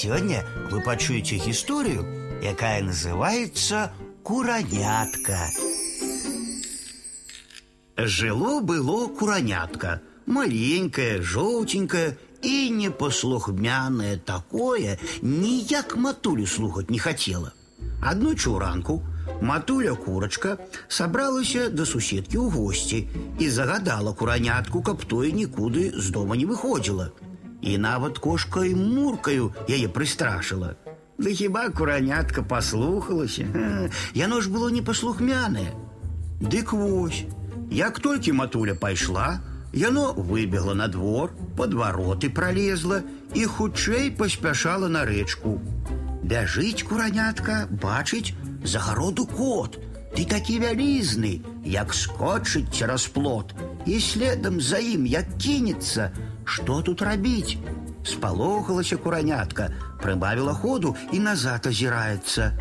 Сегодня вы пачуеце гісторыю, якая называется куранятка. Жыло было куранятка, маленькое, желтенькое и непослухмяное такое, ніяк матулю слухать не хотела. Одну чуранку матуля курочка собралася до суседки ў гости и загадала куранятку, каб тое нікуды з дома не выходила. И нават кошка і муркаю яе прыстрашыла. Да хіба куранятка паслухалася? Яно ж было непаслухмянае. Дык вось, як толькі матуля пайшла, яно выбегла на двор, под вароты пролезла і хутчэй паспяшала на рэчку. Бяжыць куранятка, бачыць загароду кот. Ты такі вялізны, як скочыць цераз плот, і следам за ім як кінецца, что тут рабіць? Спалохалася куранятка, прыбавіла ходу і назад азіраецца.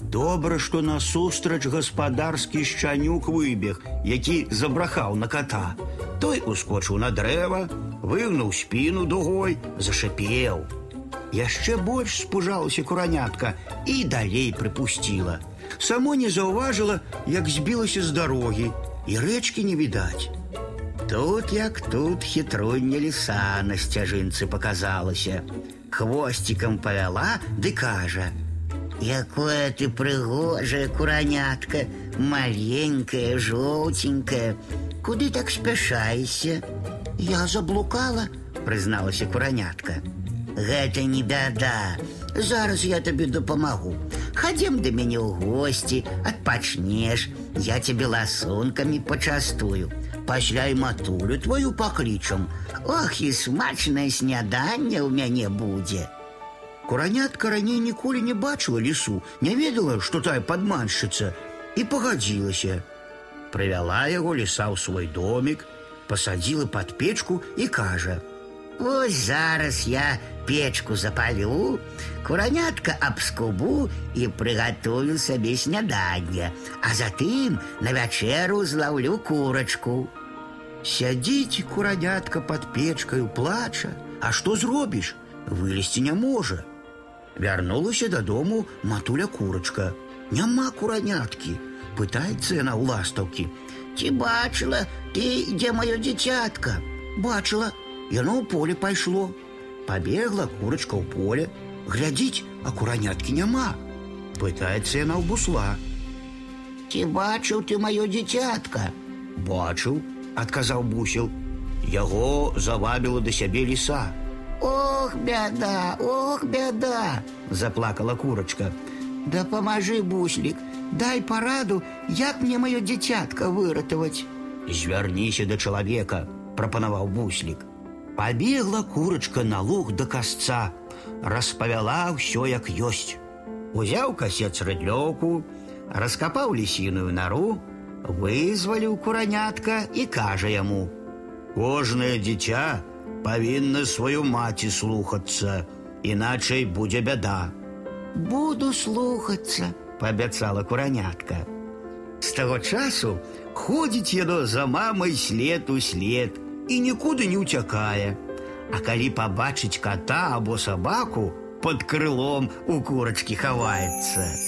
Добра, што насустрач гаспадарскі шчанюк выбег, які забрахаў на кота. Той ускочыў на дрэва, выгнуў спіну дугой, зашипеў. Яшчэ больш спужалася куранятка і далей прыпусціла. Само не заўважыла, як збілася з дарогі, і рэчкі не відаць. Тут як тут хитроння лиса на сцяжынцы показалася. Хвостиком повела, ды кажа: « Якое ты прыгожая куранятка, маленькая, желтенькая, Куды так спяшаешься? Я заблукала, прызналася куранятка. Гэта не бяда. Зараз я табе дапамагу. Хадзем да мяне ў госці, адпачнеш, я тебе ласункамі пачастую пасля і матулю твою паклічам. Ох, і смачнае сняданне ў мяне будзе. Куранятка раней ніколі не бачыла лесу, не ведала, што тая падманшчыца, і пагадзілася. Прывяла яго леса ў свой домик, пасадзіла под печку і кажа: « Вось зараз я печку запалю, куранятка абскубу і прыгатую сабе сняданне, а затым на вячэру злаўлю курачку. Сядзіць куранятка под печкаю плача, А што зробіш? Вылезці не можа. Вярнулася дадому матуля курачка. Няма кураняткі, пытаецца яна ў ластаўкі. Ці бачыла ты, дзе маё дзіцятка? Бачыла, яно ў поле пайшло. Пабегла курачка ў поле, глядзіць, а кураняткі няма. Пытаецца яна ў бусла. Ці бачыў ты маё дзіцятка? Бачыў, адказаў бусел. Яго завабіла да сябе ліса. Ох, бяда, ох, бяда, заплакала курочка. Да памажы, буслік, дай параду, як мне маё дзіцятка выратаваць. Звярніся да чалавека, прапанаваў буслік. Пабегла курочка на луг да касца, распавяла ўсё як ёсць. Узяў касец рыдлёўку, раскапаў лісіную нару, вызваліў куранятка і кажа яму: « Кожнае дзіця павінна сваю маці слухацца, іначай будзе бяда. Буду слухацца, паабяцала куранятка. З таго часу ходзіць яно за мамай след у след і нікуды не ўцякае. А калі пабачыць кота або сабаку, под крылом у курочки хаваецца.